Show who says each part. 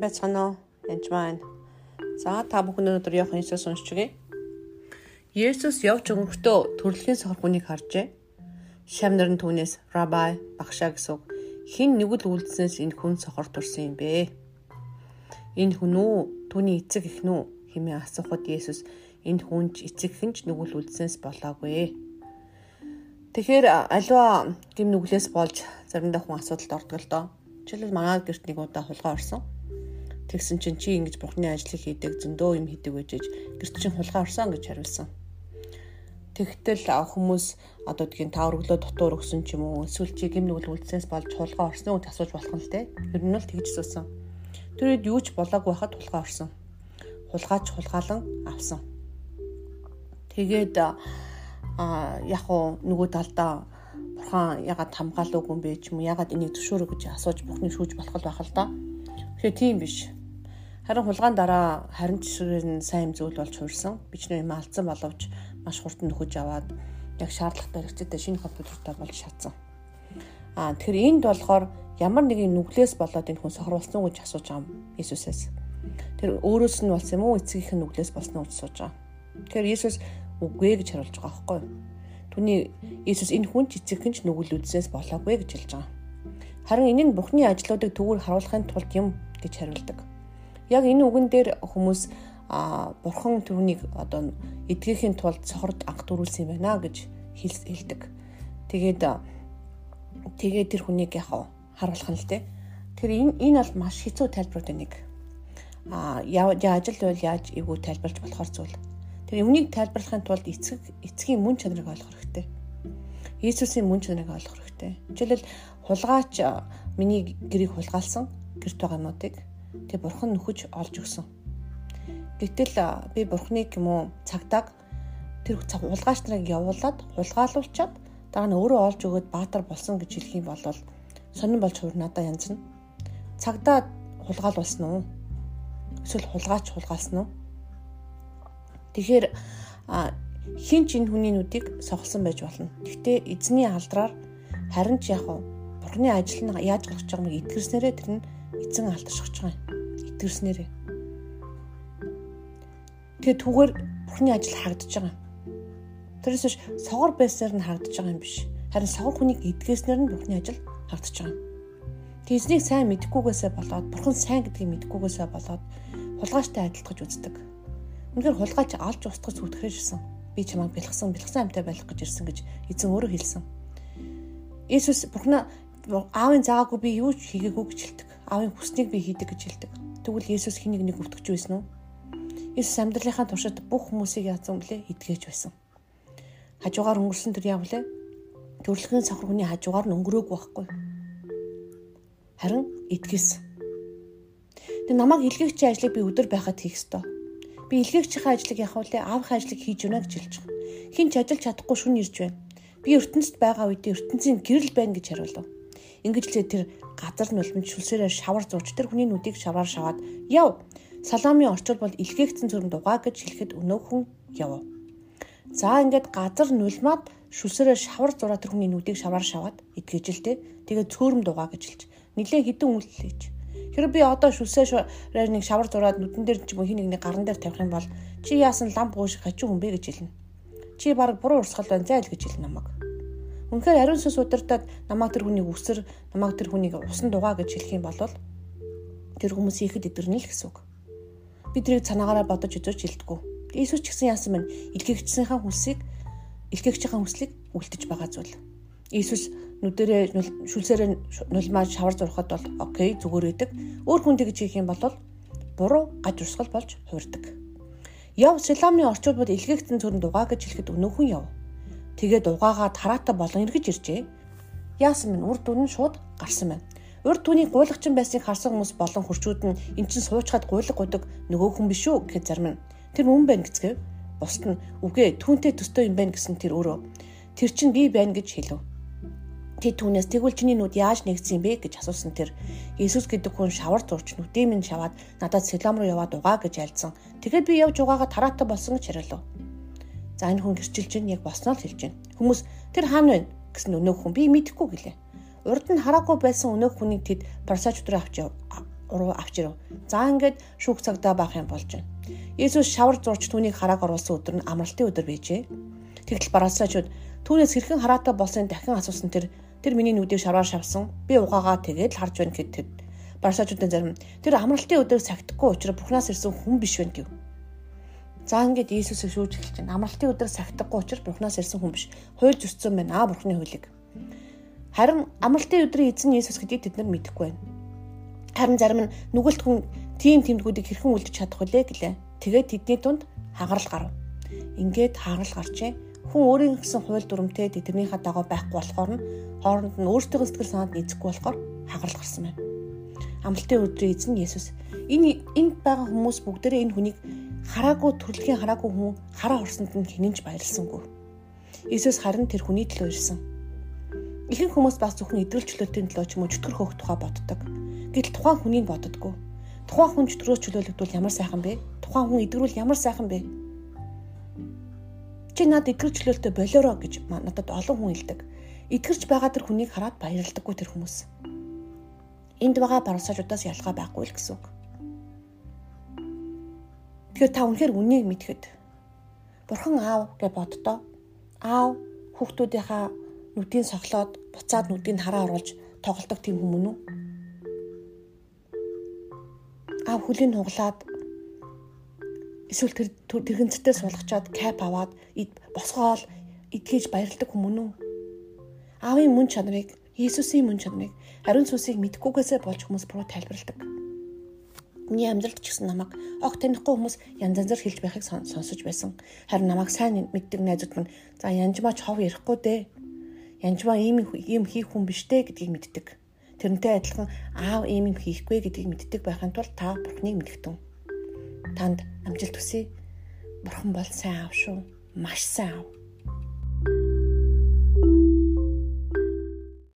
Speaker 1: сайн байцгаана уу? Энд маань. За та бүхэн өнөөдөр Иохан Иесус уншчихъя. Есүс явж өнгөртөө төрөлхийн сохор хүнийг харжээ. Шамнар нь түүнээс "Рабай, багшаа" гэсэн хин нэгэл үлдснээс энэ хүн сохор турсан юм бэ? Энэ хүн үү? Түүний эцэг их нү хэмээн асуухад Есүс энэ хүнч эцэг хинч нүгэл үлдснээс болоогүй. Тэгэхээр аливаа гим нүглээс болж заримдаа хүн асуудалд ордог л доо. Жишээлбэл манай гэрт нэг удаа хулгай орсон. Тэгсэн чинь чи ингэж бурхны ажлыг хийдэг зөндөө юм хийдэг байж гэрт чинь хулгай орсон гэж хариулсан. Тэгтэл хүмүүс одоо тийм тавар өглөө дотор өгсөн ч юм уу эсвэл чи гим нүгэл үлдсэнээс болж хулгай орсон гэж асууж болох нь л те. Ер нь л тэгж суусан. Тэрээд юу ч болоогүй хахад хулгай орсон. Хулгайч хулгаалan авсан. Тэгээд а яг уу нөгөө талдаа бурхан ягаад хамгаалаагүй юм бэ ч юм уу ягаад энийг зөвшөөрөө гэж асууж бурхны шүүж болох байх л да. Тэгэхээр тийм биш. Харин хулгаан дараа харин жишгээр нь сайн зүйл болж хуурсан. Бичнээ юм алдсан боловч маш хурдан нөхөж аваад яг шаардлагатай хэрэгцээтэй шинэ компьютертай болж шатсан. Аа тэгэхээр энд болохоор ямар нэгэн нүглээс болоод энэ хүн сохруулсан гэж асууж байгаа юм Иесусээс. Тэр өөрөөс нь болсон юм уу эцгийнх нь нүглээс болсон уу гэж асууж байгаа. Тэгэхээр Иесус үгүй гэж хариулж байгаа байхгүй юу? Түүний Иесус энэ хүн ч эцэг хинч нүгэл үдснээс болоогүй гэж хэлж байгаа. Харин энэ нь Бурхны ажлуудыг төгөр харуулахын тулд юм гэж хариулдаг. Яг энэ үгэн дээр хүмүүс а бурхан түүнийг одоо эдгэхийн тулд цохорд анх дөрүүлсэн юм байна гэж хэлдэг. Тэгээд тэгээд тэр хүнийг яг харуулах нь л те. Тэр энэ энэ бол маш хэцүү тайлбарууд нэг. А яаж ажил байвал яаж эвгүй тайлбарч болохоор зүйл. Тэр өмнгийг тайлбарлахын тулд эцэг эцгийн мөн чанарыг ойлгох хэрэгтэй. Иесусийн мөн чанарыг ойлгох хэрэгтэй. Жишээлбэл хулгаач миний гэрийг хулгаалсан гэрт байгаа юмнуудыг тэг бурхан нөхөж олж өгсөн. Гэтэл би бурханыг юм уу цагдааг тэр хулгаач нарыг явуулаад хулгаалуулчаад дараа нь өөрөө олж өгөөд баатар болсон гэж хэлэх юм бол сонирн болж хуур надаа янз нь. Цагдаа хулгаалуулсан уу? Эсвэл хулгаач хулгаалсан уу? Тэгэхээр хин ч энэ хүний нүдийг сохолсон байж болно. Гэхдээ эзний алдраар харин ч яг бурхны ажил нь яаж гарч байгааг итгэрснээрээ тэр нь эзэн алдаршиж байгаа юм. Итгэрснээрээ. Тэгээ түгээр бурхны ажил хагдаж байгаа. Тэрээс биш согор байсаар нь хагдаж байгаа юм биш. Харин согор хүнийг эдгээснээр нь бурхны ажил хагдаж байгаа. Тэг эзнийг сайн мэдхгүйгээсээ болоод бурхан сайн гэдгийг мэдхгүйгээсээ болоод хулгайчтай адилтгаж үздэг Үнэхээр хулгайч алж устгаж зүтгэж ирсэн. Би чамайг бэлгсэн, бэлгсэн амтай байх гэж ирсэн гэж эзэн өөрөө хэлсэн. Иесус Бурхна аавын заагаагүй би юу ч хийгээгүй гэж хэлдэг. Аавын хүснийг би хийдэг гэж хэлдэг. Тэгвэл Иесус хэнийг нэг өвтгөж байсан уу? Иесус амьдралынхаа туршид бүх хүмүүсийг яасан блэ? Идгээж байсан. Хажуугаар өнгөрсөн тэр яав лээ? Төрөлхийн сохор хүний хажуугаар нь өнгөрөөгүй байхгүй. Харин идгээс. Тэг намайг илгээгчийн ажлыг би өдөр байхад хийх ёстой Би илгээгчийн ажлыг явах үлээ аавын ажлыг хийж өгнө гэж хэлж байгаа. Хин ч ажиллаж чадахгүй шүн ирж байна. Би ертөнцид байгаа үедээ ертөнцийн гэрэл байна гэж хариулав. Ингэж л тэр газар нулимж шүлсээрээ шавар зууч тэр хүний нүдийг шаваар шаваад яв. Саламын орчуул бол илгээгдсэн зүрм дугаа гэж хэлэхэд өнөөх хүн яв. За ингээд газар нулимаад шүлсээрээ шавар зураа тэр хүний нүдийг шаваар шаваад идгэжэлтэй. Тэгээ цөөрөм дугаа гэж хэлж. Нилээ хідэн үйлдэл хийж. Хэрэв би одоо шүлсээр нэг шавар зураад нүдэн дээр ч юм хин нэгний гаран дээр тавих юм бол чи яасан ламп гуйш хачиг хүн бэ гэж хэлнэ. Чи баг буруу урсгал байна зай л гэж хэлнэ намайг. Үнэхээр ариун сүнс удирдаад намайг тэр хүнийг үсэр, намайг тэр хүнийг усан дугаа гэж хэлэх юм бол тэр хүмүүс ихэд идэрнэ л гэсэн үг. Би тэрийг цанаагаараа бодож үзэж хэлдэггүй. Иесус ч гэсэн яасан мэн илгээгчсийнхаа хүсийг илгээгчийнхаа хүслийг үлдэж байгаа зүйл. Иесус нүдэрээ шүлсээрээ нулимаа шавар зурхад бол окей зүгээр байдаг. Өөр хүн тэгж хийх юм бол буруу гаж урсгал болж хуурдаг. Яв Силамын орчуулбад илгээгдсэн цөрөн дугаа гэж хэлэхэд өнөөхөн яв. Тэгээд угаагаа тараатай болон эргэж иржээ. Яасан мэн урд дүн нь шууд гарсан байна. Урд түүний гуйлагчин байсныг харсан хүмүүс болон хурчууд нь эн чин суучгаад гуйлаг гуйдаг нөгөө хүн биш үү гэхэд зарим нь тэр мөн байна гэцгээв. Бусд нь үгүй түүнтэй төстэй юм байна гэсэн тэр өөрөө тэр чин би байна гэж хэлв. Тэд түүнээс тэгвэл чиний нүд яаж нэгдсэн бэ гэж асуусан тэр Иесус гэдэг хүн шавар зурч нүдээ минь шаваад надад Силом руу яваад угаа гэж альцсан. Тэгээд би явж угаагаа тараатай болсон гэж хариулв. За энэ хүн гэрчилж чинь яг босноо л хэлж байна. Хүмүүс тэр хаана вэ гэсэн өнөөх хүн би мэдэхгүй гэлээ. Урд нь хараагүй байсан өнөөх хүнийг тэд парсач өдрөө авч руу авч ирв. За ингээд шүүх цагтаа баах юм болж байна. Есүс шавар зурч түүнийг харааг оруулсан өдөр нь амралтын өдөр байжээ. Тэгтэл бараасаачуд түүнээс хэрхэн хараатай болсон дахин асуусан тэр тэр миний нүдийг шавраар шавсан. Би угаагаа тэгээд л харж байна гэхэд бараасаачуудын зарим тэр амралтын өдөр сагдахгүй учраас Бурханаас ирсэн хүн биш байна гэв. За ингээд Иесусыг шүүж эхэлж байна. Амралтын өдөр сагдахгүй учраас Бурханаас ирсэн хүн биш. Хуйлж өссөн байна. Аа Бурханы хуулийг. Харин амралтын өдрийн эзэн Иесус гэдгийг тэд нар мэдэхгүй байна. Харин зарим нь нүгэлт хүн тийм тэмдгүүдийг хэрхэн үлдэж чадах вүлээ гэлээ. Тэгээд тэдний дунд хагарал гарав. Ингээд хагарал гарчээ. Хүн өөрийн гэсэн хууль дүрмтэй тэднийхээ дагуу байхгүй болохоор нь хооронд нь өөртөө сэтгэл санаанд нийцэхгүй болохоор хагарал гарсан байна. Амралтын өдрийн эзэн Есүс энэ энд байгаа хүмүүс бүгдээрээ энэ хүнийг хараагүй төрөлхийн хараагүй хүн хараа орсонд нь хинэнж баярлсангүй. Есүс харин тэр хүний төлөө ирсэн. Ихэнх хүмүүс бас зөвхөн идэвхжлөлтийн төлөө ч юм уу чөтгөр хөөх тухай боддог. Гэтэл тухайн хүнийг боддоггүй. Тухайн хүн чөтгөрөө чөлөөлөгдвөл ямар сайхан бэ? Тухайн хүн идэвхрүүл ямар сайхан бэ? Чи над идэвхжлөлтөд болоороо гэж надад олон хүн хэлдэг. Итгэрч байгаа тэр хүнийг хараад баярлдаггүй тэр хүмүүс. Энд байгаа баруусаачудаас ялгаа байхгүй л гэсэн үг. Тэгэхээр та үнэхээр үнийг мэдхэд Бурхан аав гэж боддоо. Аав хүүхдүүдийнхаа нүдийг соглоод буцаад нүдийг хараа оруулж тоглолдог тийм хүмүүн үү? Аав хүлийн хуглаад эсвэл тэр тэрэгцтэй суулгачаад кап аваад босгоол идгээж баярлдаг хүмүүн үү? Аавын мөн чанарыг, Иесусийн мөн чанарыг, ариун сүнсийг мэдхгүйгээсээ болж хүмүүс буруу тайлбарладаг. Миний амьдралд ч гэсэн намайг огт танихгүй хүмүүс янз янзаар хэлж байхыг сонсож байсан. Харин намайг сайн мэддэг найзууд минь за янжмаа ч хов ярихгүй дээ. Янжмаа ийм ийм хийх хүн биш дээ гэдгийг мэддэг. Тэрнтэй адилхан аав ийм юм хийхгүй гэдгийг мэддэг байхын тулд та бурхныг мэдгэтэн. Танд амжилт хүсье. Бурхан бол сайн аав шүү. Маш сайн аав.